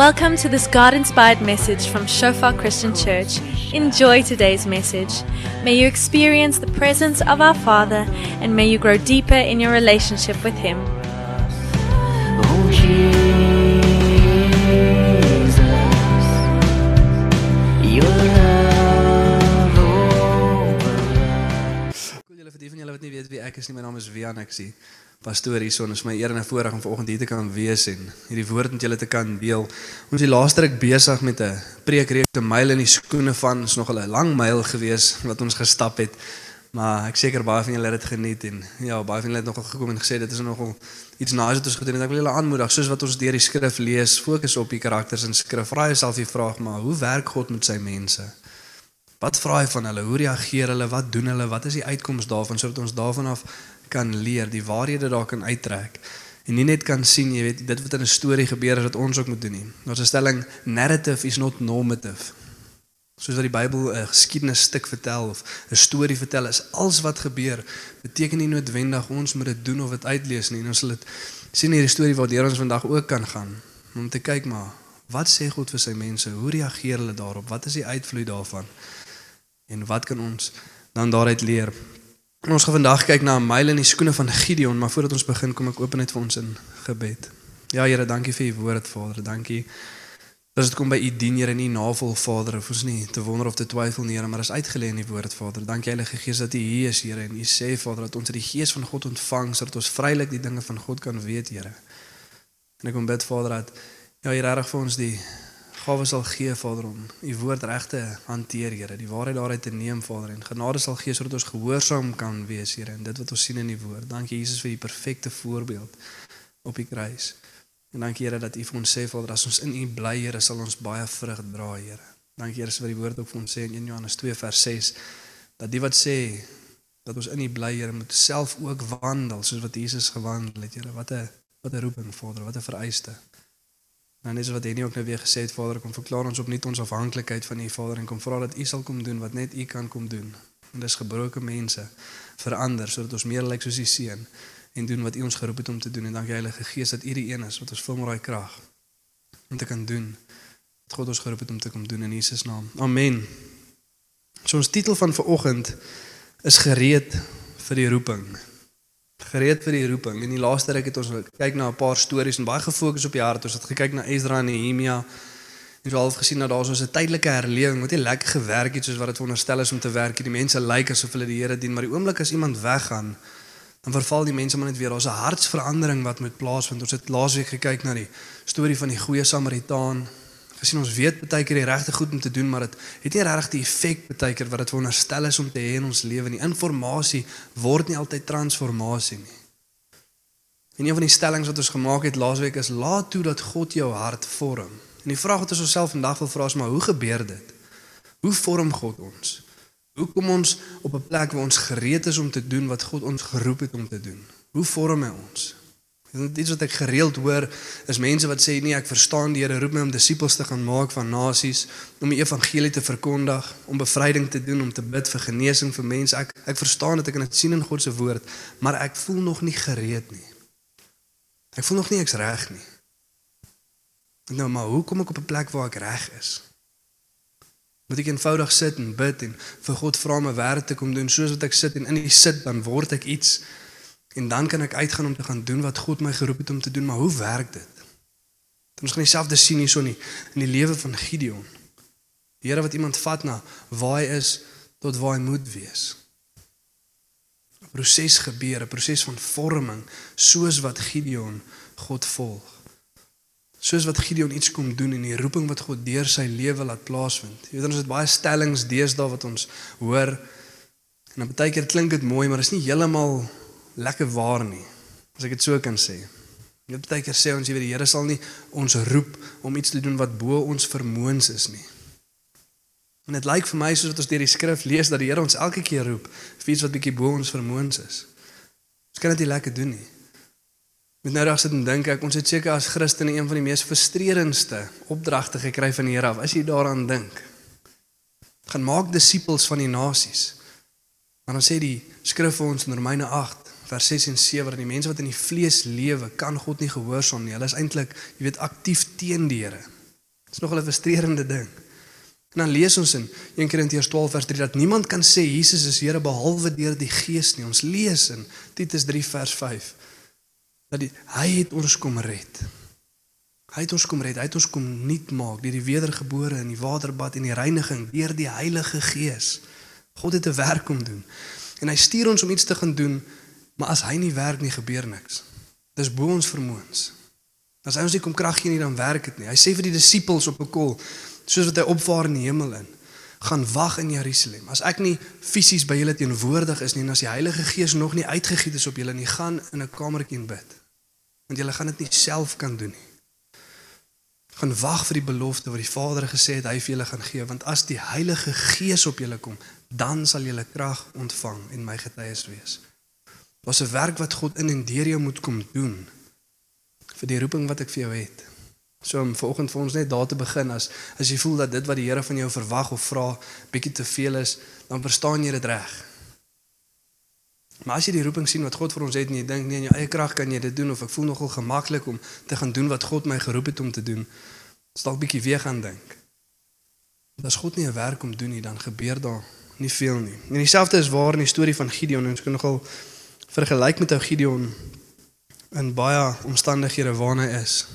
Welcome to this God inspired message from Shofar Christian Church. Enjoy today's message. May you experience the presence of our Father and may you grow deeper in your relationship with Him. Oh Jesus, your love overwhelms. Cool julle vir die van julle wat nie weet wie ek is nie, my naam is Wian Eksie. Pastoor hierson, is my eer en 'n voorreg om vanoggend hier te kan wees en hierdie woord met julle te kan deel. Ons is die laaste ruk besig met 'n preekreeks te myl in die skoene van, is nog 'n lang myl gewees wat ons gestap het. Maar ek seker baie van julle het dit geniet en ja, baie van julle het nogal gekom en gesê dit is nogal iets nice wat ons gedoen het. Ek wil julle aanmoedig, soos wat ons deur die skrif lees, fokus op die karakters in skrif. Vra jouself die vraag, maar hoe werk God met sy mense? Wat vra hy van hulle? Hoe reageer hulle? Wat doen hulle? Wat is die uitkoms daarvan sodat ons daarvan af kan leer, die waarhede daar kan uittrek en nie net kan sien, jy weet, dit wat in 'n storie gebeur is wat ons ook moet doen nie. Ons stelling narrative is not normative. Soos wat die Bybel 'n geskiedenisstuk vertel of 'n storie vertel, is alles wat gebeur beteken nie noodwendig ons moet dit doen of dit uitlees nie. En ons sal dit sien hierdie storie waardeur ons vandag ook kan gaan om te kyk maar wat sê God vir sy mense? Hoe reageer hulle daarop? Wat is die uitvloei daarvan? En wat kan ons dan daaruit leer? En ons gaan vandag kyk na 'n myl in die skoene van Gideon, maar voordat ons begin, kom ek open net vir ons in gebed. Ja Here, dankie vir u woord, Vader. Dankie. Dat dit kom by u dien, Here, nie navel, Vader, of ons nie te wonder of te twyfel nie, Here, maar is uitgelê in die woord, Vader. Dankie Heilige Gees dat u hier is, Here, en u sê, Vader, dat ons die Gees van God ontvang sodat ons vrylik die dinge van God kan weet, Here. En ek kom bid, Vader, dat ja, hier reg vir ons die gawe sal gee Vader om u woord reg te hanteer Here, die waarheid daaruit te neem Vader en genade sal gee sodat ons gehoorsaam kan wees Here en dit wat ons sien in die woord. Dankie Jesus vir u perfekte voorbeeld op die kruis. En dankie Here dat u vir ons sê Vader as ons in u bly Here sal ons baie vrug dra Here. Dankie Here vir die woord ook vir ons sê in 1 Johannes 2 vers 6 dat die wat sê dat ons in u bly Here moet self ook wandel soos wat Jesus gewandel het Here. Wat 'n wat 'n roeping Vader, wat 'n vereiste. Nou net so wat Henny ook nou weer gesê het, Vader, kom verklaar ons opnuut ons afhanklikheid van U, Vader, en kom vra dat U sal kom doen wat net U kan kom doen. En dis gebroke mense verander sodat ons meer lyk soos U seun en doen wat U ons geroep het om te doen. En dankie Heilige Gees dat U die een is wat ons vul met daai krag om te kan doen wat God ons geroep het om te kom doen in Jesus naam. Amen. So ons titel van vanoggend is gereed vir die roeping gereed vir die roeping. In die laaste ruk het ons kyk na 'n paar stories en baie gefokus op die hart. Ons het gekyk na Ezra en Nehemia. En wel gesien dat daar so 'n tydelike herlewing wat nie lekker gewerk het soos wat dit veronderstel is om te werk. Die mense lyk asof hulle die Here dien, maar die oomblik as iemand weggaan, dan verval die mense maar net weer. Daar's 'n hartsverandering wat moet plaasvind. Ons het laasweek gekyk na die storie van die goeie Samaritaan gesien ons weet baie keer die regte goed om te doen, maar dit het nie regtig die effek baie keer wat dit veronderstel is om te hê in ons lewe nie. Informasie word nie altyd transformasie nie. En een van die stellings wat ons gemaak het laasweek is laat toe dat God jou hart vorm. En die vraag wat ons osself vandag wil vra is maar hoe gebeur dit? Hoe vorm God ons? Hoe kom ons op 'n plek waar ons gereed is om te doen wat God ons geroep het om te doen? Hoe vorm hy ons? Is wat ek gereeld hoor is mense wat sê nee ek verstaan die Here roep my om disippels te gaan maak van nasies om die evangelie te verkondig om bevryding te doen om te bid vir genesing vir mense. Ek ek verstaan dit ek kan dit sien in God se woord maar ek voel nog nie gereed nie. Ek voel nog nie ek's reg nie. Nou maar hoe kom ek op 'n plek waar ek reg is? Moet ek eenvoudig sit en bid en vir God vra om 'n werk te kom doen soos wat ek sit en in die sit dan word ek iets En dan kan ek uitgaan om te gaan doen wat God my geroep het om te doen, maar hoe werk dit? Ons gaan dieselfde sien hierson nie in die lewe van Gideon. Die Here wat iemand vat na waar hy is tot waar hy moet wees. 'n Proses gebeur, 'n proses van vorming, soos wat Gideon God volg. Soos wat Gideon iets kom doen en die roeping wat God deur sy lewe laat plaasvind. Jy weet ons het baie stellings deesdae wat ons hoor en dan baie keer klink dit mooi, maar is nie heeltemal lekker waar nie. As ek dit so kan sê. Net baie keer sê ons jy weet die Here sal nie ons roep om iets te doen wat bo ons vermoëns is nie. En dit lyk vir my soos wat ons deur die skrif lees dat die Here ons elke keer roep vir iets wat bietjie bo ons vermoëns is. Ons kan dit nie lekker doen nie. Met nou dag sit en dink ek ons het seker as Christene een van die mees frustrerendste opdragte gekry van die Here af as jy daaraan dink. Gaan maak disippels van die nasies. Maar dan sê die skrif vir ons in Romeine 8 vers 6 en 7 dat die mense wat in die vlees lewe, kan God nie gehoorsaam nie. Hulle is eintlik, jy weet, aktief teen die Here. Dit is nogal 'n frustrerende ding. En dan lees ons in 1 Korintiërs 12 vers 3 dat niemand kan sê Jesus is Here behalwe deur die Gees nie. Ons lees in Titus 3 vers 5 dat die, hy het ons kom red. Hy het ons kom red. Hy het ons kom nuut maak deur die wedergebore in die waterbad en die reiniging deur die Heilige Gees. God het 'n werk om doen. En hy stuur ons om iets te gaan doen, maar as hy nie werk nie, gebeur niks. Dis bo ons vermoëns. As hy ons nie kom krag gee nie, dan werk dit nie. Hy sê vir die disippels op 'n kol, soos wat hy opvaar in die hemel in, gaan wag in Jerusalem. As ek nie fisies by julle teenwoordig is nie en as die Heilige Gees nog nie uitgegiet is op julle nie, gaan in 'n kamertjie en bid. Want julle gaan dit nie self kan doen nie gaan wag vir die belofte wat die Vader gesê het hy vir julle gaan gee want as die Heilige Gees op julle kom dan sal julle krag ontvang en my getuies wees. Daar's 'n werk wat God in en deur jou moet kom doen vir die roeping wat ek vir jou het. So om vanoggend vir ons net daar te begin as as jy voel dat dit wat die Here van jou verwag of vra bietjie te veel is, dan verstaan jy dit reg. Maar as jy die roeping sien wat God vir ons het en jy dink nee in jou eie krag kan jy dit doen of ek voel nogal gemaklik om te gaan doen wat God my geroep het om te doen, stal bietjie weer gaan dink. As God nie 'n werk om doen nie, dan gebeur daar nie veel nie. En dieselfde is waar in die storie van Gideon en ons kan nogal vergelyk met ou Gideon in baie omstandighede waarna hy is.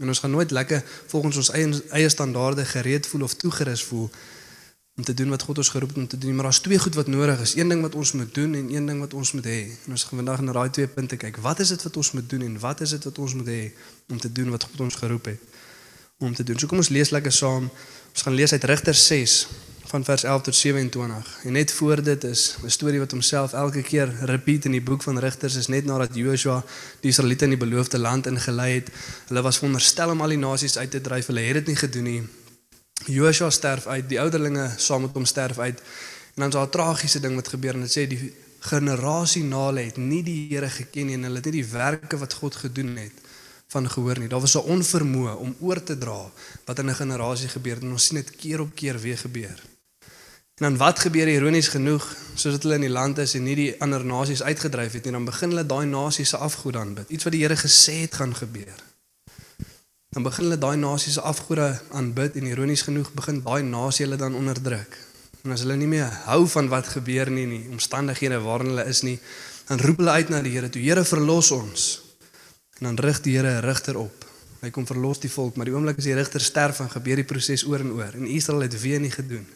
En ons gaan nooit lekker volgens ons eie eie standaarde gereed voel of toegerus voel om te doen wat God ons geroep het om te doen, maar daar's twee goed wat nodig is. Een ding wat ons moet doen en een ding wat ons moet hê. En ons gaan vandag na daai twee punte kyk. Wat is dit wat ons moet doen en wat is dit wat ons moet hê om te doen wat God ons geroep het om te doen. So kom ons lees lekker saam. Ons gaan lees uit Rigters 6 van vers 11 tot 27. En net voor dit is 'n storie wat homself elke keer repeat in die boek van Rigters is net nadat Joshua die Israeliete in die beloofde land ingelei het. Hulle was veronderstel om al die nasies uit te dryf. Hulle het dit nie gedoen nie. Joshua sterf uit, die ouderlinge saam met hom sterf uit. En dan is daar 'n tragiese ding wat gebeur en dit sê die generasie na hulle het nie die Here geken nie en hulle het nie die werke wat God gedoen het van gehoor nie. Daar was 'n onvermoë om oor te dra wat in 'n generasie gebeur het en ons sien dit keer op keer weer gebeur. En dan wat gebeur ironies genoeg, soos dit hulle in die land is en nie die ander nasies uitgedryf het nie, dan begin hulle daai nasies se afgode aanbid. Iets wat die Here gesê het gaan gebeur dan begin hulle daai nasies se afgode aanbid en ironies genoeg begin daai nasie hulle dan onderdruk. En as hulle nie meer hou van wat gebeur nie nie, omstandighede waarin hulle is nie, dan roep hulle uit na die Here toe, Here verlos ons. En dan rig die Here 'n rigter op. Hy kom verlos die volk, maar die oomblik as die rigter sterf, dan gebeur die proses oor en oor. En Israel het weer nie gedoen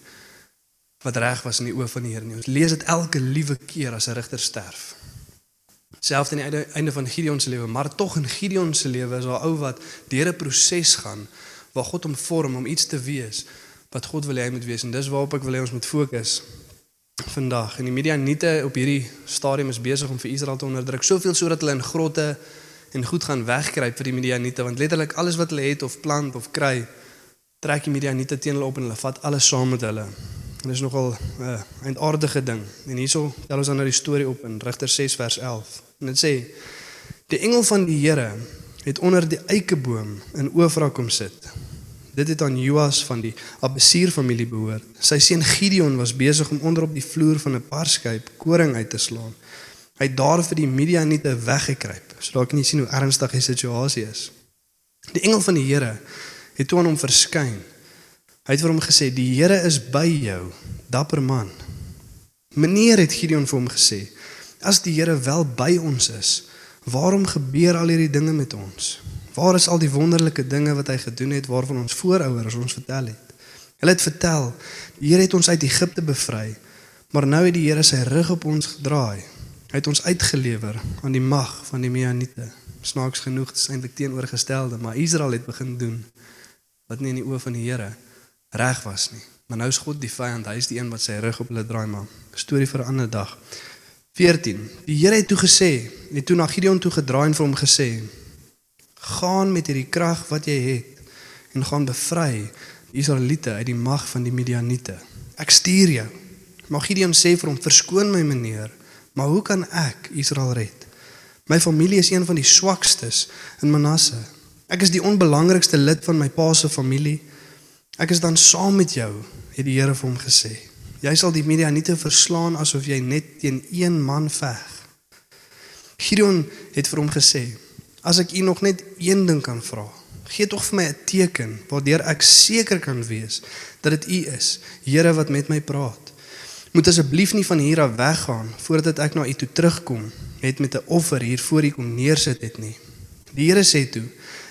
wat reg was in die oë van die Here nie. Ons lees dit elke liewe keer as 'n rigter sterf selfs aan die einde van Gideon se lewe, maar tog in Gideon se lewe is daar ou wat deur 'n proses gaan waar God hom vorm om iets te wees wat God wil hê hy moet wees en dis waarop ek wil hê ons moet fokus vandag. En die Midianiete op hierdie stadium is besig om vir Israel te onderdruk, soveel sodat hulle in grotte en goed gaan wegkruip vir die Midianiete want letterlik alles wat hulle het of plant of kry trek die Midianiete teen hulle op en hulle vat alles saam met hulle. En dis nogal 'n uh, eindaardige ding. En hierso tel ons dan nou die storie op in Rigter 6 vers 11. En dit sê die engel van die Here het onder die eikeboom in Ofra kom sit. Dit het aan Joas van die Abesir familie behoort. Sy seun Gideon was besig om onder op die vloer van 'n parskyp koring uit te slaan. Hy het daar vir die Midianiete weggekruip. So daar kan jy sien hoe ernstig die situasie is. Die engel van die Here het toe aan hom verskyn. Hy het vir hom gesê: "Die Here is by jou, dapper man." Meneer het Gideon vir hom gesê: As die Here wel by ons is, waarom gebeur al hierdie dinge met ons? Waar is al die wonderlike dinge wat hy gedoen het waarvan ons voorouers ons vertel het? Hulle het vertel, die Here het ons uit Egipte bevry, maar nou het die Here sy rug op ons gedraai. Hy het ons uitgelewer aan die mag van die Midianiete. Snaaks genoeg, dit is eintlik teenoorgestelde, maar Israel het begin doen wat nie in die oë van die Here reg was nie. Maar nou is God die vyand, hy is die een wat sy rug op hulle draai maar. Storie vir 'n ander dag. 14. Die Here het toe gesê, het toe na Gideon toe gedraai en vir hom gesê: "Gaan met hierdie krag wat jy het en gaan bevry die Israeliete uit die mag van die Midianiete. Ek stuur jou." Maar Gideon sê vir hom: "Verskoon my, meneer, maar hoe kan ek Israel red? My familie is een van die swakstes in Manasse. Ek is die onbelangrikste lid van my pa se familie. Ek is dan saam met jou," het die Here vir hom gesê. Jy sal die Midianiete verslaan asof jy net teen een man veg. Gideon het vir hom gesê: "As ek u nog net een ding kan vra, Gee tog vir my 'n teken waardeur ek seker kan wees dat dit U is, Here wat met my praat. Moet asseblief nie van hier af weggaan voordat ek na U toe terugkom het met 'n offer hier voor U kom neersit het nie. Die Here sê toe: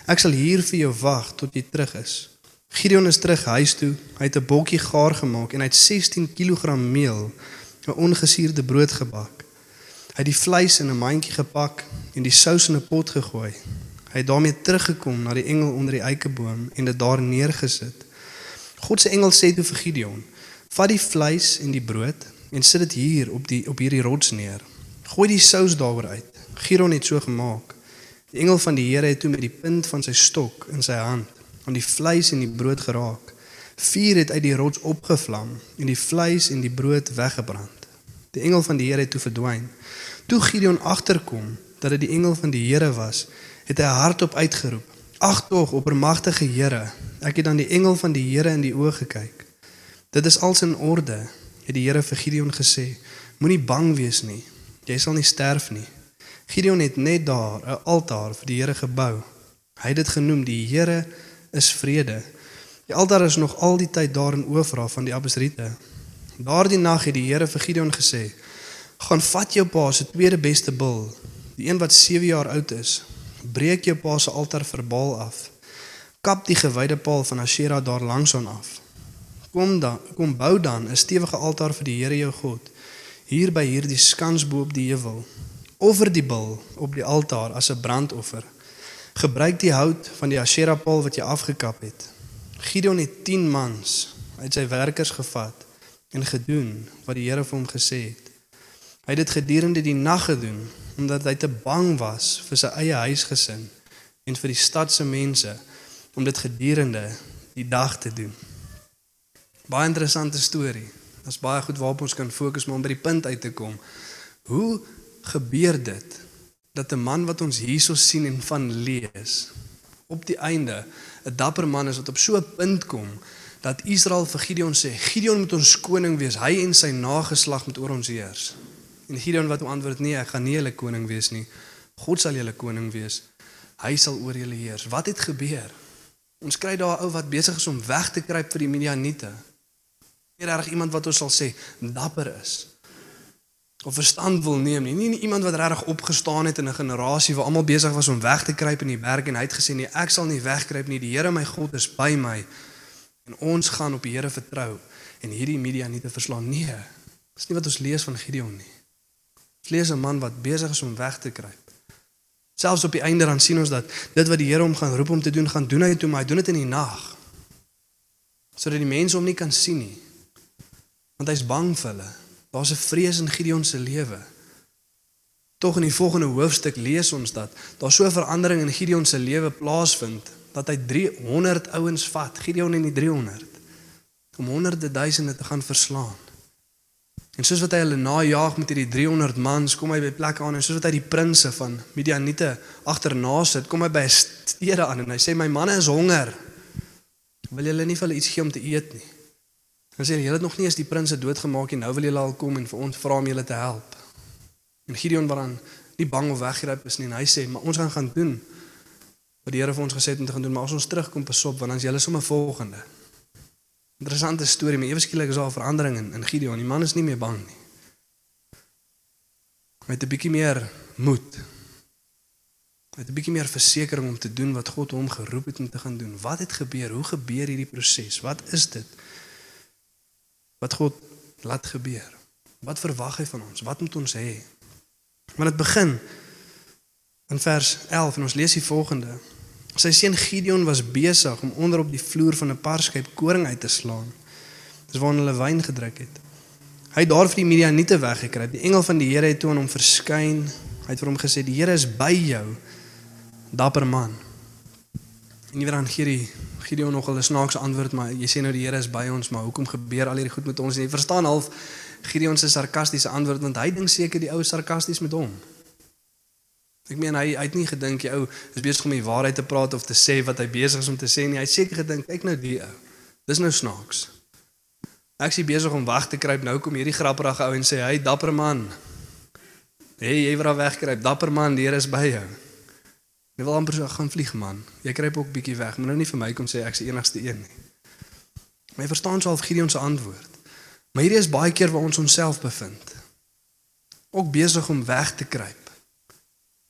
Ek sal hier vir jou wag tot jy terug is. Gideon is terug huis toe. Hy het 'n bokkie gaar gemaak en hy het 16 kg meel, 'n ongesuurde brood gebak. Hy het die vleis in 'n mandjie gepak en die sous in 'n pot gegooi. Hy het daarmee teruggekom na die engel onder die eikeboom en dit daar neergesit. God se engel sê toe vir Gideon: "Vat die vleis en die brood en sit dit hier op die op hierdie rots neer. Gooi die sous daaroor uit." Gideon het so gemaak. Die engel van die Here het toe met die punt van sy stok in sy hand aan die vleis en die brood geraak. Vuur het uit die rots opgevlam en die vleis en die brood weggebrand. Die engel van die Here het toe verdwyn. Toe Gideon agterkom dat dit die engel van die Here was, het hy hardop uitgeroep: "Ag tog, oppermagtige Here, ek het aan die engel van die Here in die oë gekyk. Dit is als in orde," het die Here vir Gideon gesê. "Moenie bang wees nie. Jy sal nie sterf nie." Gideon het net daar 'n altaar vir die Here gebou. Hy het dit genoem die Here is vrede. Die altaar is nog al die tyd daar in Ofra van die Abesriete. Daardie nag het die Here vir Gideon gesê: "Gaan vat jou pa se tweede beste bul, die een wat 7 jaar oud is. Breek jou pa se altaar vir Baal af. Kap die gewyde paal van Asherah daar langs aan af. Kom dan, kom bou dan 'n stewige altaar vir die Here jou God hier by hierdie skans bo op die heuwel. Offer die bul op die altaar as 'n brandoffer." Gebruik die hout van die Asherah paal wat jy afgekap het. Gideon het 10 mans uit sy werkers gevat en gedoen wat die Here vir hom gesê het. Hy het dit gedurende die nag gedoen omdat hy te bang was vir sy eie huisgesin en vir die stad se mense om dit gedurende die dag te doen. Baie interessante storie. Dit's baie goed waarop ons kan fokus maar om by die punt uit te kom. Hoe gebeur dit dat 'n man wat ons hierso sien en van lees op die einde 'n dapper man is wat op so 'n punt kom dat Israel vir Gideon sê Gideon moet ons koning wees. Hy en sy nageslag moet oor ons heers. En Gideon wat hom antwoord nee ek gaan nie julle koning wees nie. God sal julle koning wees. Hy sal oor julle heers. Wat het gebeur? Ons kry daar 'n ou wat besig is om weg te kruip vir die Midianiete. Nie reg iemand wat ons sal sê dapper is of verstand wil neem nie. Nie, nie iemand wat regtig opgestaan het in 'n generasie waar almal besig was om weg te kruip in die berg en hy het gesê nee, ek sal nie wegkruip nie. Die Here my God is by my en ons gaan op die Here vertrou en hierdie Midianiete verslaan. Nee. Dis nie wat ons lees van Gideon nie. Ons lees 'n man wat besig is om weg te kruip. Selfs op die einde dan sien ons dat dit wat die Here hom gaan roep om te doen, gaan doen hy toe, maar hy doen dit in die nag. Sodat die mense hom nie kan sien nie. Want hy's bang vir hulle. Daar's 'n vrees in Gideon se lewe. Tog in die volgende hoofstuk lees ons dat daar so 'n verandering in Gideon se lewe plaasvind dat hy 300 ouens vat, Gideon en die 300 om honderde duisende te gaan verslaan. En soos wat hy hulle najaag met hierdie 300 mans, kom hy by plekke aan en soos wat hy die prinse van Midianiete agterna sit, kom hy by stede aan en hy sê my manne is honger. Wil julle nie vir hulle iets gee om te eet nie? Dan sê julle het nog nie eens die prinse doodgemaak nie, nou wil julle al kom en vir ons vra om julle te help. En Gideon wat dan nie bang of weggryp is nie, en hy sê, maar ons gaan gaan doen wat die Here vir ons gesê het om te gaan doen, maar as ons terugkom pasop, want is julle sommer volgende. Interessante storie, maar ewe skielik is daar 'n verandering in in Gideon. Die man is nie meer bang nie. Hy het 'n bietjie meer moed. Hy het 'n bietjie meer versekering om te doen wat God hom geroep het om te gaan doen. Wat het gebeur? Hoe gebeur hierdie proses? Wat is dit? Wat God laat gebeur. Wat verwag hy van ons? Wat moet ons hê? Want dit begin in vers 11 en ons lees die volgende. Sy seun Gideon was besig om onder op die vloer van 'n parskyp koring uit te slaan. Dis waar hulle wyn gedruk het. Hy het daar vir die Midianiete weggekry. Die engel van die Here het toe aan hom verskyn. Hy het vir hom gesê: "Die Here is by jou, dapper man." En nie weer aan gee die Gideon nog 'n snaakse antwoord, maar jy sê nou die Here is by ons, maar hoekom gebeur al hierdie goed met ons? En jy verstaan half Gideon se sarkastiese antwoord want hy dink seker die ou sarkasties met hom. Ek meen hy hy het nie gedink die ou is besig om die waarheid te praat of te sê wat hy besig is om te sê nie. Hy het seker gedink kyk nou die ou. Dis nou snaaks. Ek sien besig om weg te kruip. Nou kom hierdie grapperige ou en sê hy dapper man. Hey, jy wou wegkruip. Dapper man, die Here is by jou. Jy wil amper so gaan vlieg man. Jy kruip ook bietjie weg. Moet nou nie vir my kom sê ek's die enigste een nie. Maar jy verstaan sou al Gideon se antwoord. Maar hierdie is baie keer waar ons onsself bevind. Ook besig om weg te kruip.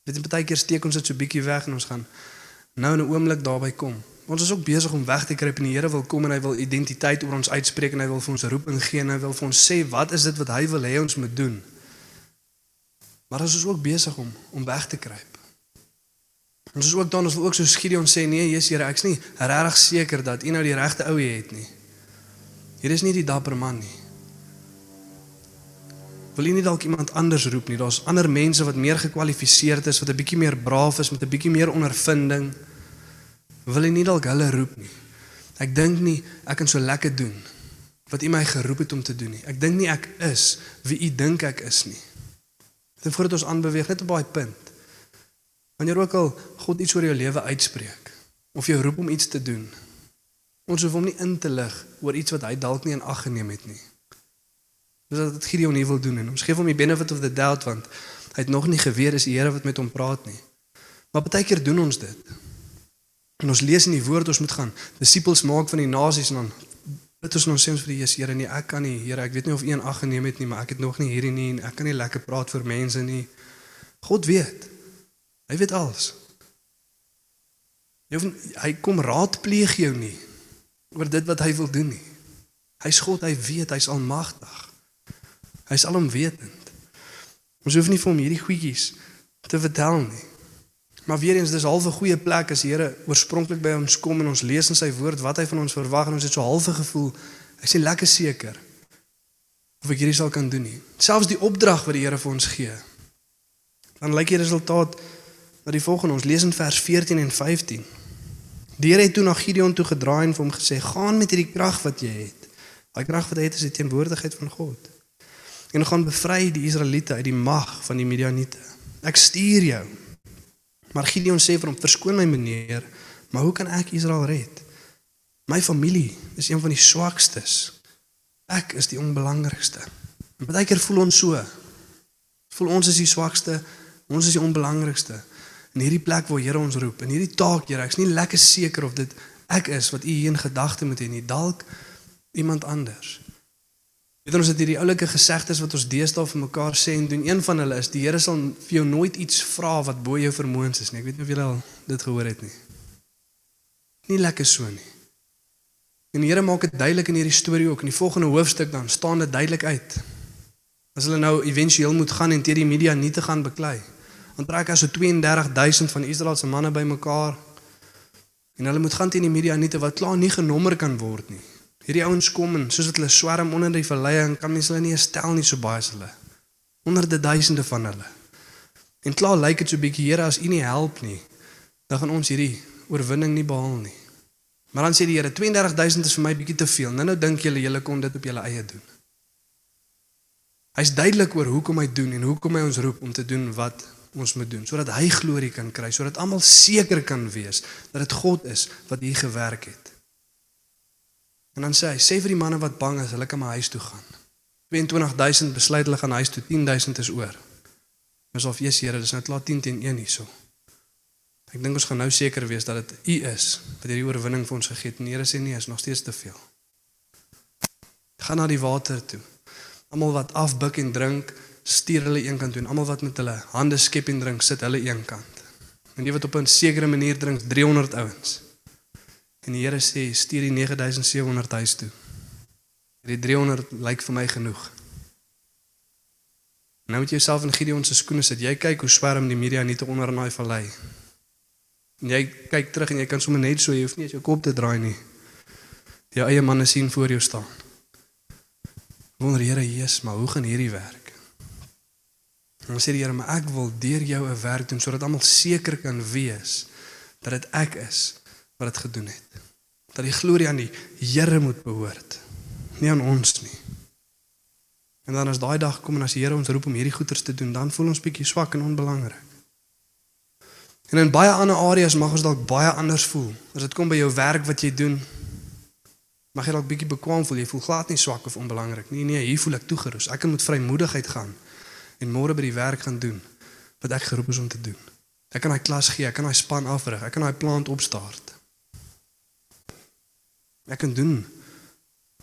Weet jy baie keer steek ons dit so bietjie weg en ons gaan nou in 'n oomblik daarby kom. Ons is ook besig om weg te kruip en die Here wil kom en hy wil identiteit oor ons uitspreek en hy wil vir ons roeping gee en hy wil vir ons sê wat is dit wat hy wil hê ons moet doen. Maar ons is ook besig om om weg te kruip. Ons is ook dan ons wil ook so Gideon sê nee, Jesus Here, ek's nie regtig seker dat U nou die regte ou het nie. Hier is nie die dapper man nie. Wil jy nie dalk iemand anders roep nie? Daar's ander mense wat meer gekwalifiseerd is, wat 'n bietjie meer braaf is met 'n bietjie meer ondervinding. Wil jy nie dalk hulle roep nie? Ek dink nie ek kan so lekker doen wat U my geroep het om te doen nie. Ek dink nie ek is wie U dink ek is nie. Dit voordat ons aanbeweeg net op daai punt. Wanneer ook al God iets oor jou lewe uitspreek of jou roep om iets te doen, ons hoef hom nie in te lig oor iets wat hy dalk nie in ag geneem het nie. Dis wat Gideon hier wil doen en ons gee hom die benefit of the doubt want hy het nog nie geweet is die Here wat met hom praat nie. Maar baie keer doen ons dit. En ons lees in die woord ons moet gaan disippels maak van die nasies en dan bid ons nou sê ons vir die Here nee ek kan nie Here ek weet nie of U een ag geneem het nie maar ek het nog nie hierdie nie en ek kan nie lekker praat vir mense nie. God weet. Hy weet alles. Jy hoef hy kom raadpleeg jou nie oor dit wat hy wil doen nie. Hy's God, hy weet, hy's almagtig. Hy's alomwetend. Ons hoef nie vir hom hierdie goedjies te vertel nie. Maar weer eens dis half 'n goeie plek as die Here oorspronklik by ons kom en ons lees in sy woord wat hy van ons verwag en ons het so half 'n gevoel hy sê lekker seker of ek hierdie sal kan doen nie. Selfs die opdrag wat die Here vir ons gee. Dan lyk die resultaat na die volgende ons lees in vers 14 en 15. Die Here het toe na Gideon toe gedraai en vir hom gesê: "Gaan met hierdie krag wat jy het. Daai krag wat jy het is die teenwoordigheid van God. En gaan bevry die Israeliete uit die mag van die Midianiete. Ek stuur jou." Maar Gideon sê vir hom: "Verskoon my meneer, maar hoe kan ek Israel red? My familie is een van die swakstes. Ek is die onbelangrikste." En baie keer voel ons so. Voel ons is die swakste, ons is die onbelangrikste in hierdie plek waar Here ons roep, in hierdie taak, Here, ek's nie lekker seker of dit ek is wat U hier in gedagte moet hê nie, dalk iemand anders. Weet ons het hierdie oulike gesegdes wat ons deesdae vir mekaar sê en doen. Een van hulle is die Here sal vir jou nooit iets vra wat bo jou vermoëns is nie. Ek weet nie of julle al dit gehoor het nie. Nie lekker so nie. En die Here maak dit duidelik in hierdie storie ook in die volgende hoofstuk dan staan dit duidelik uit. As hulle nou éventueel moet gaan en teen die media nie te gaan beklei dan trek hy so 32000 van Israel se manne bymekaar. En hulle moet gaan teen die Midianiete wat klaar nie genommer kan word nie. Hierdie ouens kom en soos dit hulle swerm onder die vallei en kan mens hulle nie stel nie so baie as hulle. Honderde duisende van hulle. En klaar lyk dit so bietjie Here as U nie help nie, dan gaan ons hierdie oorwinning nie behaal nie. Maar dan sê die Here 32000 is vir my bietjie te veel. Nou nou dink julle julle kon dit op julle eie doen. Hy's duidelik oor hoekom hy doen en hoekom hy ons roep om te doen wat ons moet doen sodat hy glorie kan kry, sodat almal seker kan wees dat dit God is wat hier gewerk het. En dan sê hy, sê vir die manne wat bang is, hulle kan maar huis toe gaan. 22000 besluit hulle gaan huis toe, 10000 is oor. Ons of Jesus Here, dis nou klaar 10 teen 1 hierso. Ek dink ons gaan nou seker wees dat dit U is wat hierdie oorwinning vir ons gegee het. En Here sê nee, is nog steeds te veel. Gaan na die water toe. Almal wat afbuk en drink, stuur hulle een kant toe en almal wat met hulle hande skep en drink sit hulle een kant. En die wat op 'n sekere manier drink 300 ouens. En die Here sê stuur die 9700 huis toe. Die 300 lyk vir my genoeg. Nou moet jy jouself in Gideon se skoene sit. Jy kyk hoe swerm die media nie te onder in daai vallei. En jy kyk terug en jy kan sommer net so jy hoef nie jou kop te draai nie. Jou eie manne sien voor jou staan. Wonder Here Jesus, maar hoe gaan hierdie werk? Dan sê die Here, maar ek wil deur jou 'n werk doen sodat almal seker kan wees dat dit ek is wat dit gedoen het. Dat die glorie aan die Here moet behoort, nie aan ons nie. En dan as daai dag kom en as die Here ons roep om hierdie goeders te doen, dan voel ons bietjie swak en onbelangrik. En in baie ander areas mag ons dalk baie anders voel. As dit kom by jou werk wat jy doen, mag jy dalk bietjie bekwam voel. Jy voel glad nie swak of onbelangrik nie. Nee, hier voel ek toegerus. Ek kan met vrymoedigheid gaan en môre by die werk gaan doen wat ek geroep is om te doen. Ek kan daai klas gee, ek kan daai span afrig, ek kan daai plant opstart. Ek kan doen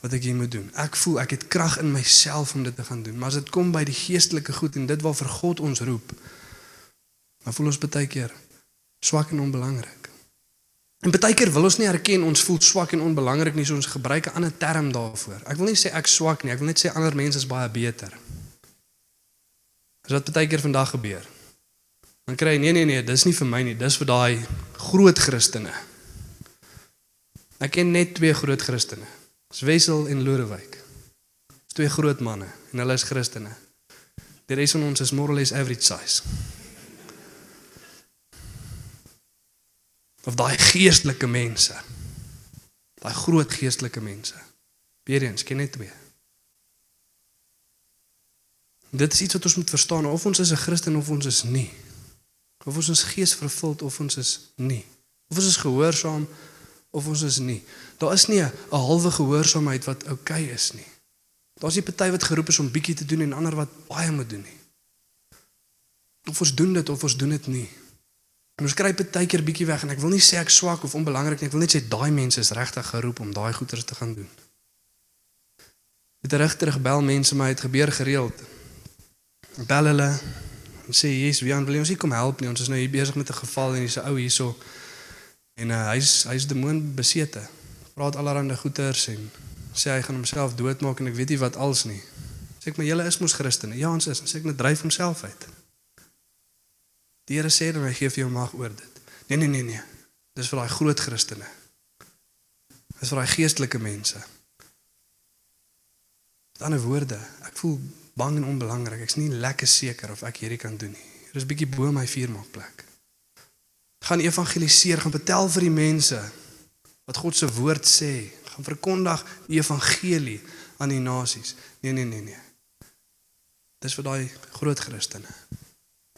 wat ek hier moet doen. Ek voel ek het krag in myself om dit te gaan doen, maar as dit kom by die geestelike goed en dit waarvoor God ons roep, dan voel ons baie keer swak en onbelangrik. En baie keer wil ons nie erken ons voel swak en onbelangrik nie, so ons gebruik 'n ander term daarvoor. Ek wil nie sê ek swak nie, ek wil net sê ander mense is baie beter. Is wat baie keer vandag gebeur. Dan kry jy nee nee nee, dis nie vir my nie, dis vir daai groot Christene. Ek ken net twee groot Christene. Dis Wessel en Lodewyk. Dis twee groot manne en hulle is Christene. Die res van ons is more or less average size. Of daai geestelike mense. Daai groot geestelike mense. Weereens ken net twee. Dit is iets wat ons moet verstaan of ons is 'n Christen of ons is nie. Of ons is gees vervuld of ons is nie. Of ons is gehoorsaam of ons is nie. Daar is nie 'n halwe gehoorsaamheid wat oukei okay is nie. Daar's nie party wat geroep is om bietjie te doen en ander wat baie moet doen nie. Of ons doen dit of ons doen dit nie. En ons kry baie keer bietjie weg en ek wil nie sê ek swak of onbelangrik nie. Ek wil net sê daai mense is regtig geroep om daai goeders te gaan doen. Dit rig terug bel mense my het gebeur gereeld. Bel hulle en sê jy's Wian wil jy ons nie kom help nie. Ons is nou hier besig met 'n geval en hier's 'n ou hierso en uh, hy's hy's demoon besete. Praat allerlei goeters en sê hy gaan homself doodmaak en ek weet nie wat als nie. Sê ek maar julle is mos Christene. Ja, ons is. Sê ek net dryf homself uit. Die Here sê dan hy gee vir jou mag oor dit. Nee nee nee nee. Dis vir daai groot Christene. Dis vir daai geestelike mense. Met ander woorde, ek voel bang en onbelangrik. Ek's nie lekker seker of ek hierdie kan doen nie. Dit is bietjie bo my vuurmaakplek. Gaan evangeliseer, gaan vertel vir die mense wat God se woord sê, gaan verkondig die evangelie aan die nasies. Nee nee nee nee. Dis vir daai groot Christene.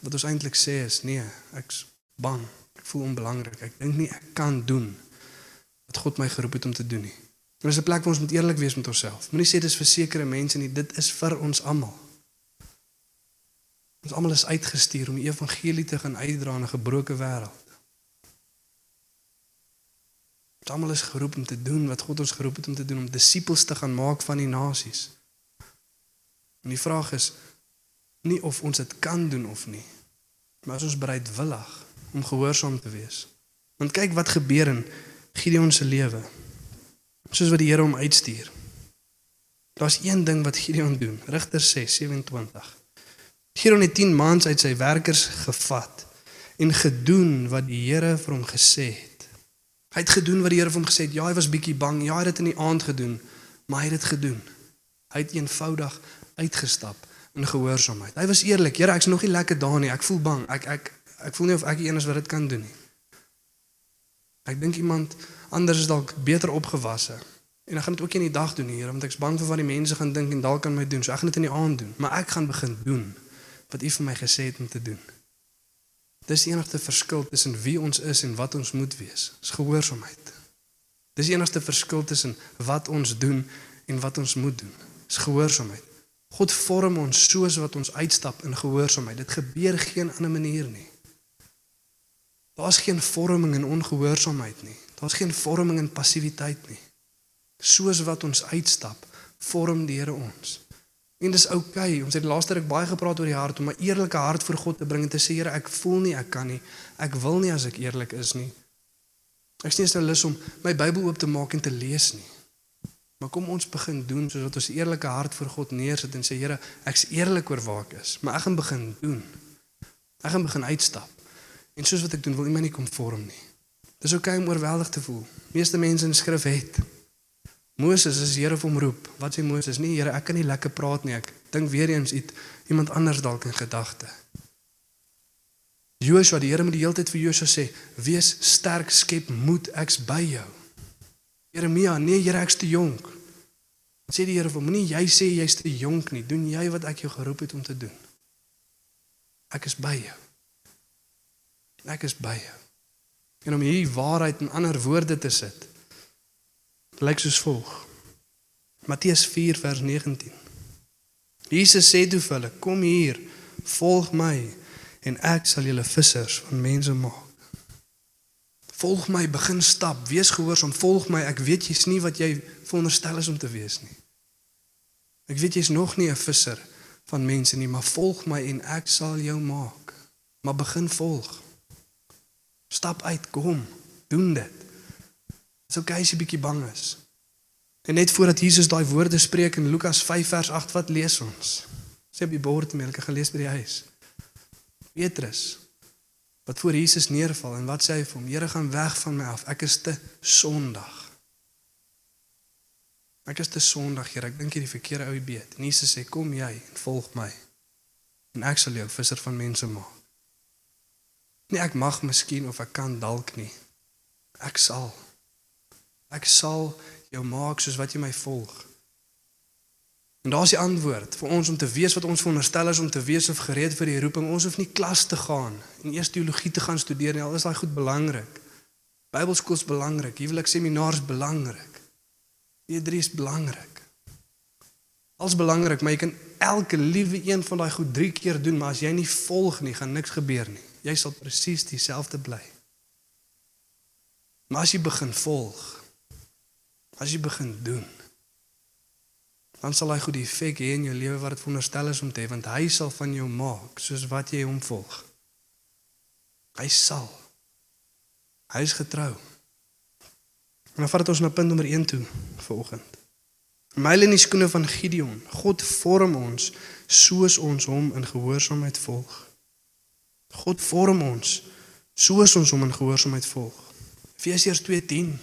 Wat ons eintlik sê is nee, ek's bang. Ek voel onbelangrik. Ek dink nie ek kan doen wat God my geroep het om te doen nie. Dit is 'n plek waar ons moet eerlik wees met onsself. Moenie sê dis vir sekere mense nie, dit is vir ons almal. Ons almal is uitgestuur om die evangelie te gaan uitdra in 'n gebroke wêreld. Ons almal is geroep om te doen wat God ons geroep het om te doen, om disippels te gaan maak van die nasies. En die vraag is nie of ons dit kan doen of nie, maar is ons bereidwillig om gehoorsaam te wees? Want kyk wat gebeur in Gideon se lewe soos wat die Here hom uitstuur. Daar's een ding wat Gideon doen. Rigters 6:27. Gideon het 10 maande uit sy werkers gevat en gedoen wat die Here vir hom gesê het. Hy het gedoen wat die Here vir hom gesê het. Ja, hy was bietjie bang. Ja, hy het dit in die aand gedoen, maar hy het dit gedoen. Hy het eenvoudig uitgestap in gehoorsaamheid. Hy was eerlik. Here, ek's nog nie lekker daar nie. Ek voel bang. Ek ek ek voel nie of ek die een is wat dit kan doen nie. Ek dink iemand anders is dalk beter opgewasse. En ek gaan dit ook nie in die dag doen Here, want ek's bang vir wat die mense gaan dink en dalk kan my doen. So ek gaan dit in die aand doen, maar ek gaan begin doen wat U vir my gesê het om te doen. Dis die enigste verskil tussen wie ons is en wat ons moet wees. Dis gehoorsaamheid. Dis die enigste verskil tussen wat ons doen en wat ons moet doen. Dis gehoorsaamheid. God vorm ons soos wat ons uitstap in gehoorsaamheid. Dit gebeur geen ander manier nie. Daar's geen vorming in ongehoorsaamheid nie. Daar's geen vorming in passiwiteit nie. Soos wat ons uitstap, vorm die Here ons. En dis oukei. Okay. Ons het laaste ruk baie gepraat oor die hart om 'n eerlike hart voor God te bring en te sê Here, ek voel nie ek kan nie. Ek wil nie as ek eerlik is nie. Ek sien nou lus om my Bybel oop te maak en te lees nie. Maar kom ons begin doen soos wat ons eerlike hart voor God neersit en sê Here, ek's eerlik oor waar ek is, maar ek gaan begin doen. Ek gaan begin uitstap. En soos wat ek doen, wil iemand nie kom vorm nie. Dis oukei okay om oorweldig te voel. Meeste mense in skrif het. Moses is Here hom roep. Wat sê Moses? Nee, Here, ek kan nie lekker praat nie. Ek dink weer eens iets iemand anders dalk in gedagte. Joshua, die Here moet die hele tyd vir Joshua sê: "Wees sterk, skep moed, ek's by jou." Jeremia, nee, Here, ek's te jonk. Sê die Here vir hom: "Moenie jy sê jy's te jonk nie. Doen jy wat ek jou geroep het om te doen." Ek is by jou. Ek is by jou. En om hierdie waarheid in ander woorde te sit, lyk soos volg. Matteus 4 vers 19. Jesus sê toe vir hulle: "Kom hier, volg my en ek sal julle vissers van mense maak. Volg my, begin stap, wees gehoorsaam, volg my. Ek weet jy's nie wat jy veronderstel is om te wees nie. Ek weet jy's nog nie 'n visser van mense nie, maar volg my en ek sal jou maak. Maar begin volg. Stap uit, kom, doen dit. Dis okay as jy bietjie bang is. En net voordat Jesus daai woorde spreek in Lukas 5 vers 8, wat lees ons? Sê op die bord mee, ek het gelees by die huis. Petrus wat voor Jesus neerval en wat sê hy vir hom? Here gaan weg van my af. Ek is te sondig. Ek is te sondig, Here. Ek dink jy die verkeerde ou beet. En Jesus sê, "Kom jy en volg my. En ek sal jou visser van mense maak." Nee, ek mag miskien of ek kan dalk nie. Ek sal. Ek sal jou maak soos wat jy my volg. En daar's die antwoord vir ons om te weet wat ons veronderstel is om te wees of gereed vir die roeping. Ons hoef nie klas te gaan en eers teologie te gaan studeer nie. Al is daai goed belangrik. Bybelskool is belangrik. Huwelik seminaars belangrik. E3 is belangrik. Alles belangrik, maar jy kan elke liewe een van daai goed 3 keer doen, maar as jy nie volg nie, gaan niks gebeur nie. Jy sal presies dieselfde bly. Maar as jy begin volg, as jy begin doen, dan sal hy goed effek hê in jou lewe wat dit veronderstel is om te hê, want hy sal van jou maak soos wat jy hom volg. Hy sal. Hy is getrou. En dan vat ons na punt nommer 1 toe vanoggend. Myle in die skoene van Gideon. God vorm ons soos ons hom in gehoorsaamheid volg. God vorm ons soos ons hom in gehoorsaamheid volg. Efesiërs 2:10.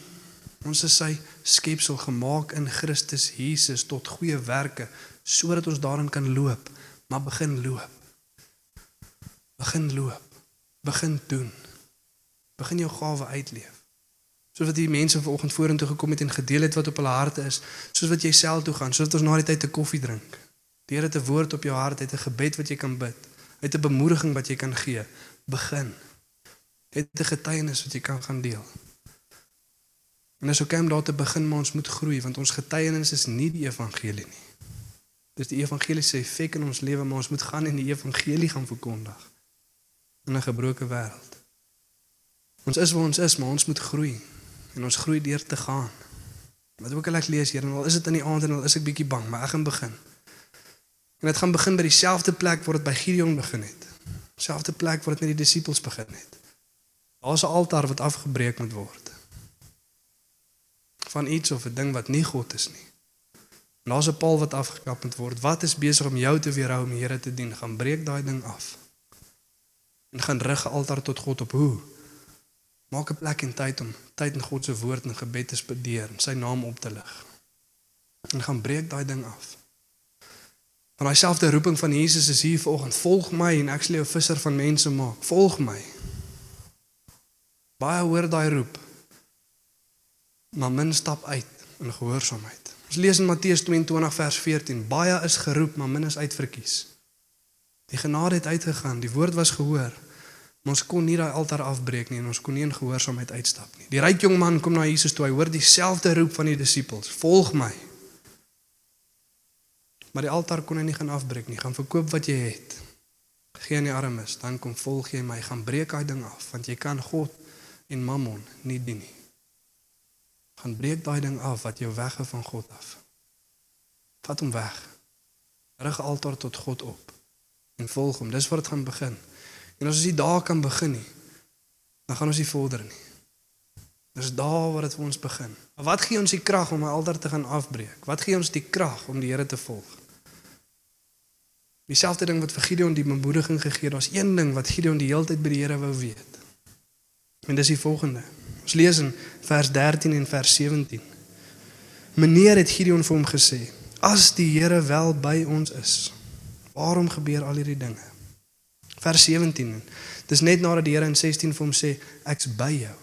Ons is sy skepsel gemaak in Christus Jesus tot goeie werke sodat ons daarin kan loop, maar begin loop. Begin loop. Begin doen. Begin jou gawe uitleef. Soos wat die mense vanoggend vorentoe gekom het en gedeel het wat op hulle harte is, soos wat jy self toe gaan, soos ons na die tyd 'n koffie drink. Die Here het 'n woord op jou hart, het 'n gebed wat jy kan bid, het 'n bemoediging wat jy kan gee. Begin. Het 'n getuienis wat jy kan gaan deel. En dis ook om daar te begin, maar ons moet groei want ons getuienis is nie die evangelie nie. Dis die evangelie se effek in ons lewe, maar ons moet gaan en die evangelie gaan verkondig in 'n gebroke wêreld. Ons is waar ons is, maar ons moet groei en ons groei deur te gaan. Wat ook al ek lees hier en al is dit in die aand en al is ek bietjie bang, maar ek gaan begin. En dit gaan begin by dieselfde plek waar dit by Gideon begin het. Selfde plek waar dit met die disippels begin het. Daar's 'n altaar wat afgebreek moet word. Van iets of 'n ding wat nie God is nie. En daar's 'n paal wat afgekap moet word. Wat is besig om jou te weerhou om die Here te dien? Gaan breek daai ding af. En gaan rig 'n altaar tot God op hoe? Maak 'n plek en tyd om tyd in God se woord en gebed te spandeer sy naam op te lig. En gaan breek daai ding af. Want daai selfde roeping van Jesus is hier vanoggend. Volg my en ek sal jou visser van mense maak. Volg my. Baie hoor daai roep. Maar min stap uit in gehoorsaamheid. Ons lees in Matteus 22 vers 14. Baie is geroep, maar min is uitverkies. Die genade het uitgegaan, die woord was gehoor. Maar ons kon nie daai altaar afbreek nie en ons kon nie in gehoorsaamheid uitstap nie. Die ryk jong man kom na Jesus toe. Hy hoor dieselfde roep van die disippels: "Volg my." Maar die altaar kon hy nie gaan afbreek nie. Gaan verkoop wat jy het. Gee aan die armes, dan kom volg jy my. Gaan breek daai ding af want jy kan God en Mammon nie dien nie. Gaan breek daai ding af wat jou weghou van God af. Vat hom weg. Rig altaar tot God op en volg hom. Dis waar dit gaan begin. En as ons nie daar kan begin nie, dan gaan ons nie vorder nie. Dis daar waar dit vir ons begin. Maar wat gee ons die krag om 'n altaar te gaan afbreek? Wat gee ons die krag om die Here te volg? Dieselfde ding wat vir Gideon die bemoediging gegee het, daar's een ding wat Gideon die hele tyd by die Here wou weet. En dis die volgende. Ons lees in vers 13 en vers 17. Meneer het Gideon vir hom gesê: "As die Here wel by ons is, waarom gebeur al hierdie dinge?" Vers 17. Dis net nadat die Here in 16 vir hom sê ek's by jou.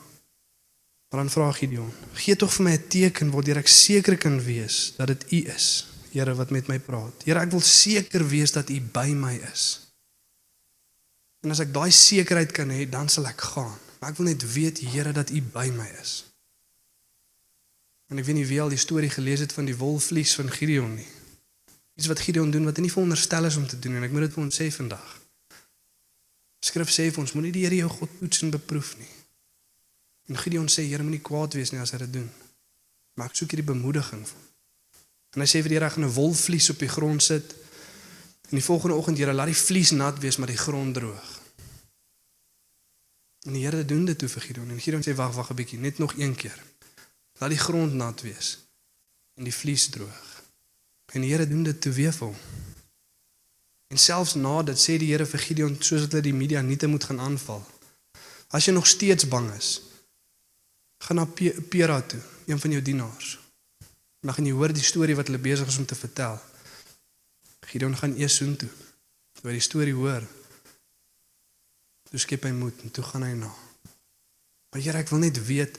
Maar dan vra Gideon: "Gee tog vir my 'n teken waardeur ek seker kan wees dat dit U is, Here wat met my praat. Here, ek wil seker wees dat U by my is." En as ek daai sekerheid kan hê, dan sal ek gaan. Maar ek wil net weet, Here, dat U by my is. En ek weet nie wie al die storie gelees het van die wolvlies van Gideon nie. Iets wat Gideon doen wat hy nie veronderstel is om te doen en ek moet dit vir ons sê vandag. Skrif sê vir ons moenie die Here jou God toets en beproef nie. En Gideon sê Here moenie kwaad wees nie as hy dit doen. Maar ek soek hierdie bemoediging van. En hy sê vir die Here ek gaan 'n wolvlies op die grond sit. En die volgende oggend Here laat die vlies nat wees maar die grond droog. En die Here doen dit toe vir Gideon en Gideon sê wag wag 'n bietjie net nog een keer. Laat die grond nat wees en die vlies droog. En die Here doen dit toe weer vir hom. En selfs na dit sê die Here vir Gideon soos dat hy die media nie te moet gaan aanval. As jy nog steeds bang is, gaan na Pe- Pera toe, een van jou dienaars. Dan gaan jy hoor die storie wat hulle besig is om te vertel. Gideon gaan eers soen toe. Toe hy die storie hoor, toe skep hy moed en toe gaan hy na. Maar Here, ek wil net weet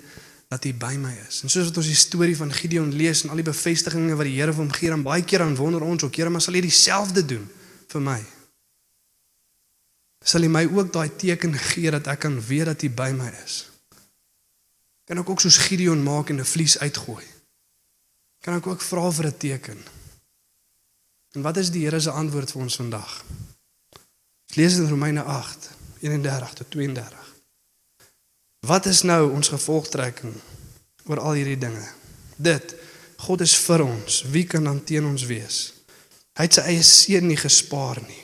dat U by my is. En soos wat ons die storie van Gideon lees en al die bevestigings wat die Here vir hom gee, dan baie keer dan wonder ons ook, Here, maar sal U dieselfde doen vir my? Sal U my ook daai teken gee dat ek kan weet dat U by my is? Kan ek ook soos Gideon maak en 'n vlies uitgooi? Kan ek ook vra vir 'n teken? En wat is die Here se antwoord vir ons vandag? Ons lees in Romeine 8, 31 tot 32. Wat is nou ons gevolgtrekking oor al hierdie dinge? Dit God is vir ons, wie kan dan teen ons wees? Hy het sy eie seun nie gespaar nie,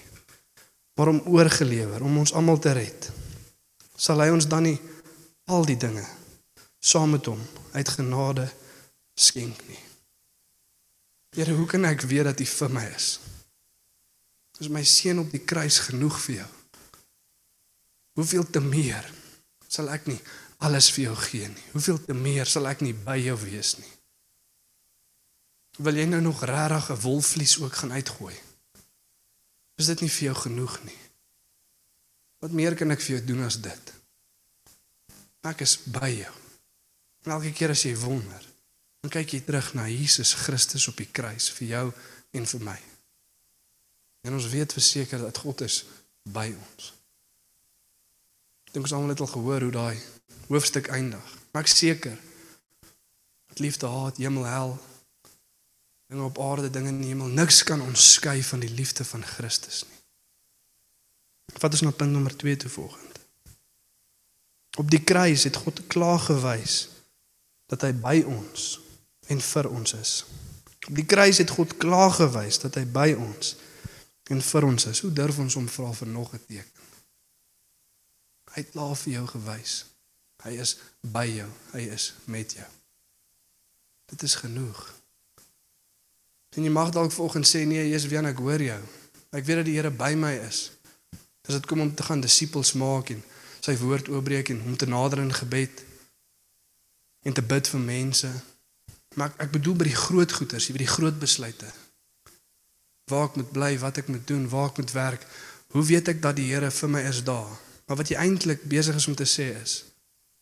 maar hom oorgelewer om ons almal te red. Sal hy ons dan nie al die dinge saam met hom uit genade skenk nie? Here, hoe kan ek weet dat U vir my is? Is my seun op die kruis genoeg vir jou? Hoeveel te meer sal ek nie alles vir jou gee nie? Hoeveel te meer sal ek nie by jou wees nie? Wil jy nou nog regtig 'n wolvlies ook gaan uitgooi? Is dit nie vir jou genoeg nie? Wat meer kan ek vir jou doen as dit? Ek is by jou. En elke keer as jy wonder, dan kyk jy terug na Jesus Christus op die kruis vir jou en vir my. En ons weet verseker dat God is by ons. Ek dink ons almal het al gehoor hoe daai hoofstuk eindig. Maar ek seker dat liefde, haat, hemel, hel, dinge op aarde, dinge in die hemel, niks kan ons skei van die liefde van Christus nie. Wat is nou punt nommer 2 toe volgende? Op die kruis het God klaar gewys dat hy by ons en vir ons is. Die kruis het God klaar gewys dat hy by ons en vir ons is. Hoe durf ons hom vra vir nog 'n teken? Hy het klaar vir jou gewys. Hy is by jou. Hy is met jou. Dit is genoeg. En jy mag dalk vanoggend sê nee, Jesus, wie ek hoor jou. Ek weet dat die Here by my is. As dit kom om te gaan disippels maak en sy woord oopbreek en om te nader in gebed en te bid vir mense. Maar ek, ek bedoel by die groot goeters, by die groot besluite. Waar ek moet bly, wat ek moet doen, waar ek moet werk. Hoe weet ek dat die Here vir my is daar? Maar wat jy eintlik besig is om te sê is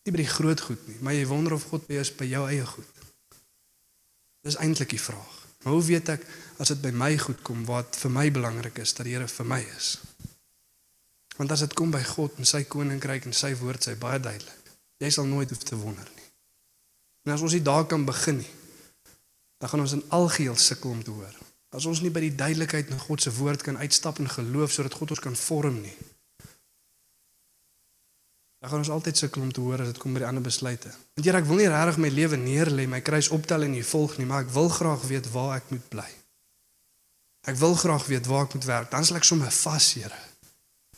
nie by die groot goed nie, maar jy wonder of God by jou is by jou eie goed. Dis eintlik die vraag. Maar hoe weet ek as dit by my goed kom wat vir my belangrik is dat die Here vir my is? Want as dit kom by God en sy koninkryk en sy woord, sy baie duidelik. Jy sal nooit hoef te wonder nie. En as ons nie daar kan begin nie, dan gaan ons in algeheel sukkel om te hoor. As ons nie by die duidelikheid in God se woord kan uitstap in geloof sodat God ons kan vorm nie. Dan gaan ons altyd sukkel om te hoor as dit kom by die ander besluite. Want Here, ek wil nie regtig my lewe neerlê, my kruis optel en U volg nie, maar ek wil graag weet waar ek moet bly. Ek wil graag weet waar ek moet werk. Dan sal ek sommer vas, Here.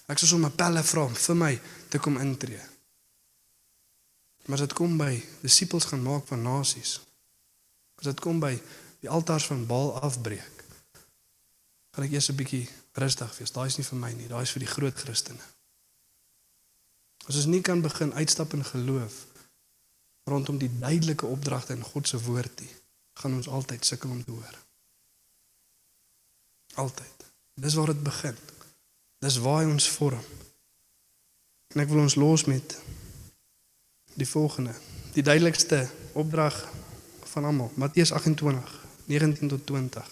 Ek sal sommer pelle vra om vir my te kom intree. Maar as dit kom by disippels gaan maak van nasies. As dit kom by die altars van Baal afbreek. Gaan ek eers 'n bietjie rustig wees. Daai is nie vir my nie. Daai is vir die groot Christene. As ons nie kan begin uitstap in geloof rondom die duidelike opdragte in God se woord nie, gaan ons altyd sukkel om te hoor. Altyd. Dis waar dit begin. Dis waar hy ons vorm. En ek wil ons los met die volgende. Die duidelikste opdrag van almal, Matteus 28, 19 tot 20.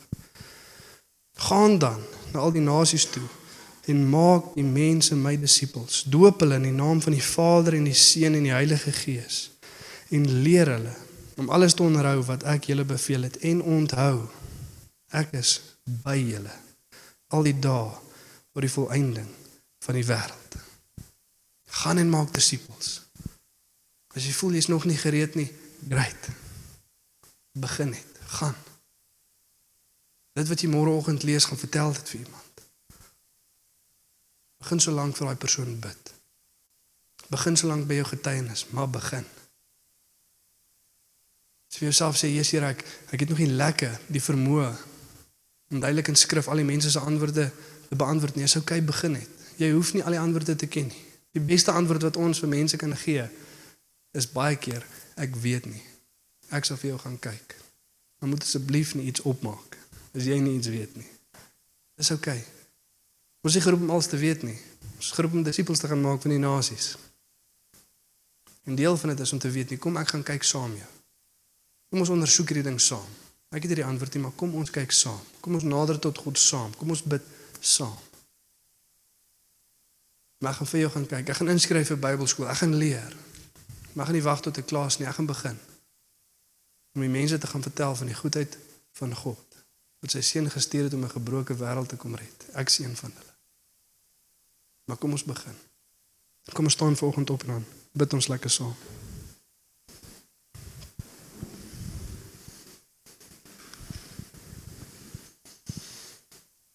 Gaan dan na al die nasies toe en maak die mense my disippels. Doop hulle in die naam van die Vader en die Seun en die Heilige Gees en leer hulle om alles te onderhou wat ek julle beveel het en onthou ek is by julle al die dae tot die volëinding van die wêreld. Gaan en maak disippels. As jy voel jy's nog nie gereed nie, great. Begin net, gaan. Dit wat jy môreoggend lees, gaan vertel dit vir iemand. Begin so lank vir daai persoon bid. Begin so lank by jou getuienis, maar begin. As vir jouself sê, "Jesus, Here, ek ek het nog nie lekker die vermoë om duidelik in skrif al die mense se antwoorde te beantwoord nie. Dis oukei, okay, begin net. Jy hoef nie al die antwoorde te ken nie. Die beste antwoord wat ons vir mense kan gee is baie keer ek weet nie. Ek sal vir jou gaan kyk. Maar moet asseblief nie iets opmaak as jy nie iets weet nie. Dis oukei. Okay. Ons is geroep om alles te weet nie. Ons is geroep om disippels te gaan maak van die nasies. En deel van dit is om te weet nie, kom ek gaan kyk saam jou. Kom ons ondersoek hierdie ding saam. Ek het hierdie antwoord nie, maar kom ons kyk saam. Kom ons nader tot God saam. Kom ons bid saam. Maar ek gaan vir jou gaan kyk. Ek gaan inskryf vir Bybelskool. Ek gaan leer. Maar ek gaan nie wag tot ek klaar is nie. Ek gaan begin. Om die mense te gaan vertel van die goedheid van God. Wat sy seun gestuur het om 'n gebroke wêreld te kom red. Ek is een van hulle. Maar kom ons begin. Kom ons staan vanoggend op en dan bid ons lekker saam.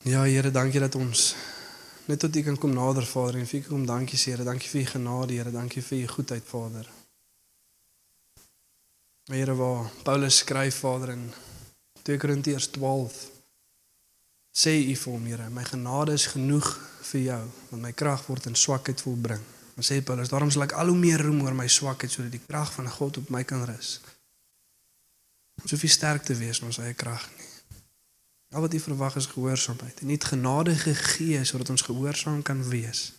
Ja Here, dankie dat ons net tot U kan kom nader Vader en vir U kom dankie Here, dankie vir U genade Here, dankie vir U goedheid Vader. Here waar Paulus skryf Vader in 2 Korintiërs 12 sê U vir hom Here, my genade is genoeg vir jou, want my krag word in swakheid volbring. Dan sê Paulus, daarom sal ek al hoe meer roem oor my swakheid sodat die krag van God op my kan rus. Ons hoef nie sterk te wees in ons eie krag nie. Al wat U verwag is gehoorsaamheid en nie genade gegee sodat ons gehoorsaam kan wees.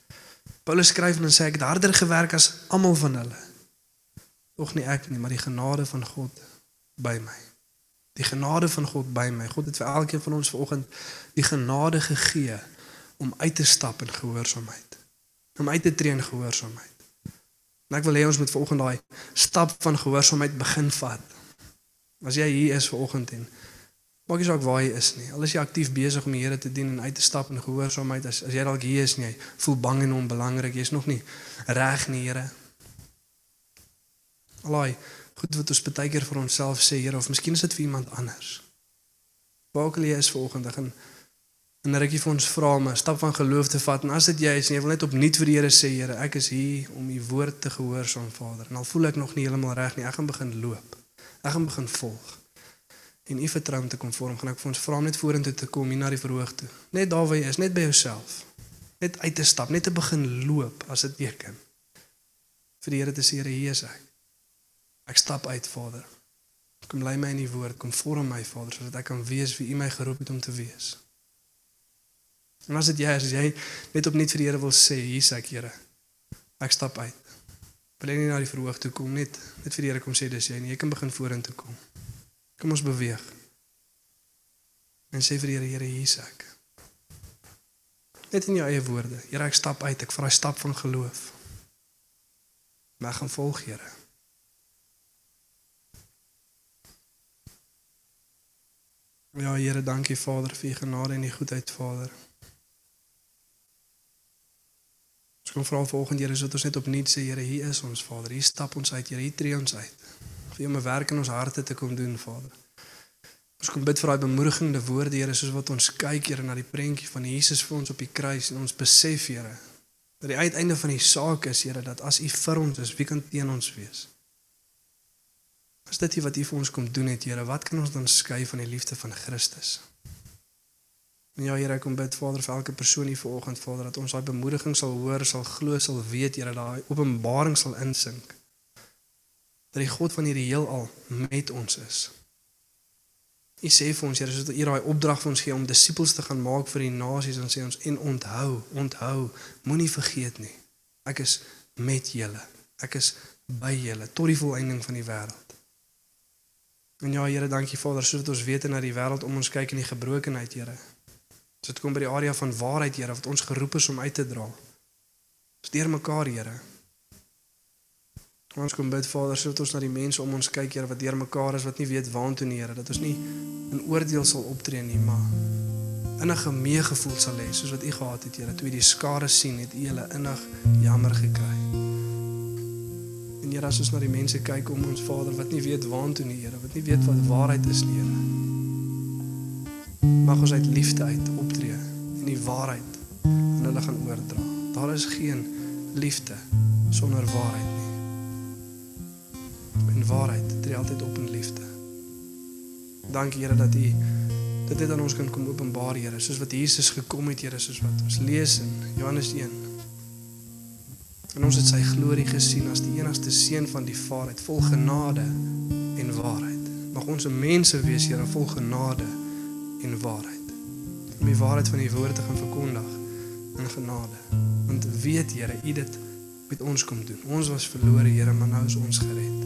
Paulus skryf en dan sê ek het harder gewerk as almal van hulle. Tog nie ek nie, maar die genade van God by my. Die genade van God by my. God het vir elkeen van ons vanoggend die genade gegee om uit te stap in gehoorsaamheid. Om uit te tree in gehoorsaamheid. En ek wil hê ons moet vanoggend daai stap van gehoorsaamheid begin vat. As jy hier is vanoggend en Maak nie saak waar jy is nie. Al is jy aktief besig om die Here te dien en uit te stap in gehoorsaamheid as as jy dalk hier is en jy voel bang en onbelangrik, jy's nog nie reg nie, Here. Allei, goed wat ons baie keer vir onsself sê, Here, of miskien is dit vir iemand anders. Waar ook al jy is vanoggend, dan en dan rukkie vir ons vra om 'n stap van geloof te vat en as dit jy is en jy wil net opnuut vir die Here sê, Here, ek is hier om u woord te gehoorsaam, Vader. En al voel ek nog nie heeltemal reg nie, ek gaan begin loop. Ek gaan begin volg en u vertrou om te konform gaan ek vir ons vra om net vorentoe te kom hier na die verhoog toe. Net daar waar jy is, net by jouself. Net uit te stap, net te begin loop as dit teken. Vir die Here te sê, Here, hier is ek. Ek stap uit, Vader. Kom lei my in die woord, kom vorm my, Vader, sodat ek kan wees wie u my geroep het om te wees. En as dit jy is, as jy net opnuut vir die Here wil sê, hier is ek, Here. Ek stap uit. Wil nie na die verhoog toe kom net net vir die Here kom sê dis jy nie. Jy kan begin vorentoe kom. Kom ons beweeg. En sê vir die Here, Here, hier is ek. Net in jou eie woorde. Here, ek stap uit. Ek vat daai stap van geloof. Maar gaan volg, Here. Ja, Here, dankie Vader vir u genade en u goedheid, Vader. Ons kom vra volgende Here, sodat ons net opnuut sê, Here, hier is ons, Vader. Hier stap ons uit, Here, hier tree ons uit. Vir om 'n werk in ons harte te kom doen, Vader. Ons kom bid vir daai bemoedigende woorde, Here, soos wat ons kyk, Here, na die prentjie van Jesus vir ons op die kruis en ons besef, Here, dat die uiteinde van die saak is, Here, dat as U vir ons is, wie kan teen ons wees? As dit wat U vir ons kom doen het, Here, wat kan ons dan skei van die liefde van Christus? En ja, Here, ek kom bid Vader vir elke persoon hier vanoggend, Vader, dat ons daai bemoediging sal hoor, sal glo, sal weet, Here, daai openbaring sal insink. Dat die God van hierdie heelal met ons is. U sê vir ons Here, sodat U daai opdrag vir ons gee om disippels te gaan maak vir die nasies en sê ons en onthou, onthou, moenie vergeet nie. Ek is met julle. Ek is by julle tot die volëinding van die wêreld. En ja Here, dankie Vader, sodat ons weet na die wêreld om ons kyk in die gebrokenheid, Here. So dit kom by die area van waarheid, Here, wat ons geroep is om uit te dra. Ons deur mekaar, Here. Ons kom bid Vader sodat ons na die mense om ons kyk Here wat deur mekaar is wat nie weet waantoe nie Here dat ons nie in oordeel sal optree nie maar innige meegevoel sal hê soos wat U gehad het, Here. Toe U die skare sien, het U hulle innig jammer gekry. En Here, as ons na die mense kyk om ons Vader wat nie weet waantoe nie, Here, wat nie weet wat waarheid is nie, Here. Mag ons uit liefde uit optree en die waarheid aan hulle gaan oordra. Daar is geen liefde sonder waarheid nie. En waarheid tree altyd op in liefde. Dankie Here dat U dit net aan ons kan kom openbaar, Here, soos wat Jesus gekom het, Here, soos wat ons lees in Johannes 1. En ons het sy glorie gesien as die enigste seun van die Vader, vol genade en waarheid. Mag ons 'n mense wees, Here, vol genade en waarheid. Om die waarheid van U woord te gaan verkondig in genade. Want weet Here, U dit met ons kom doen. Ons was verlore, Here, maar nou is ons gered.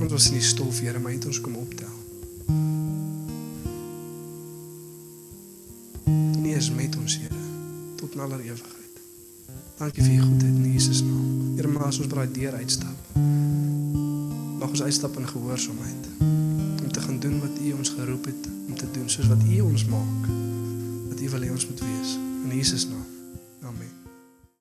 Ons was in die stof, Here, maar U het ons kom optel. Nie is met ons, Here, tot in aller ewigheid. Dankie vir U goedheid in Jesus naam. Here, maar as ons by daai deur uitstap, mag ons uitstap in gehoorsaamheid om te gaan doen wat U ons geroep het om te doen, soos wat U ons maak. Wat U wil hê ons moet wees. In Jesus naam.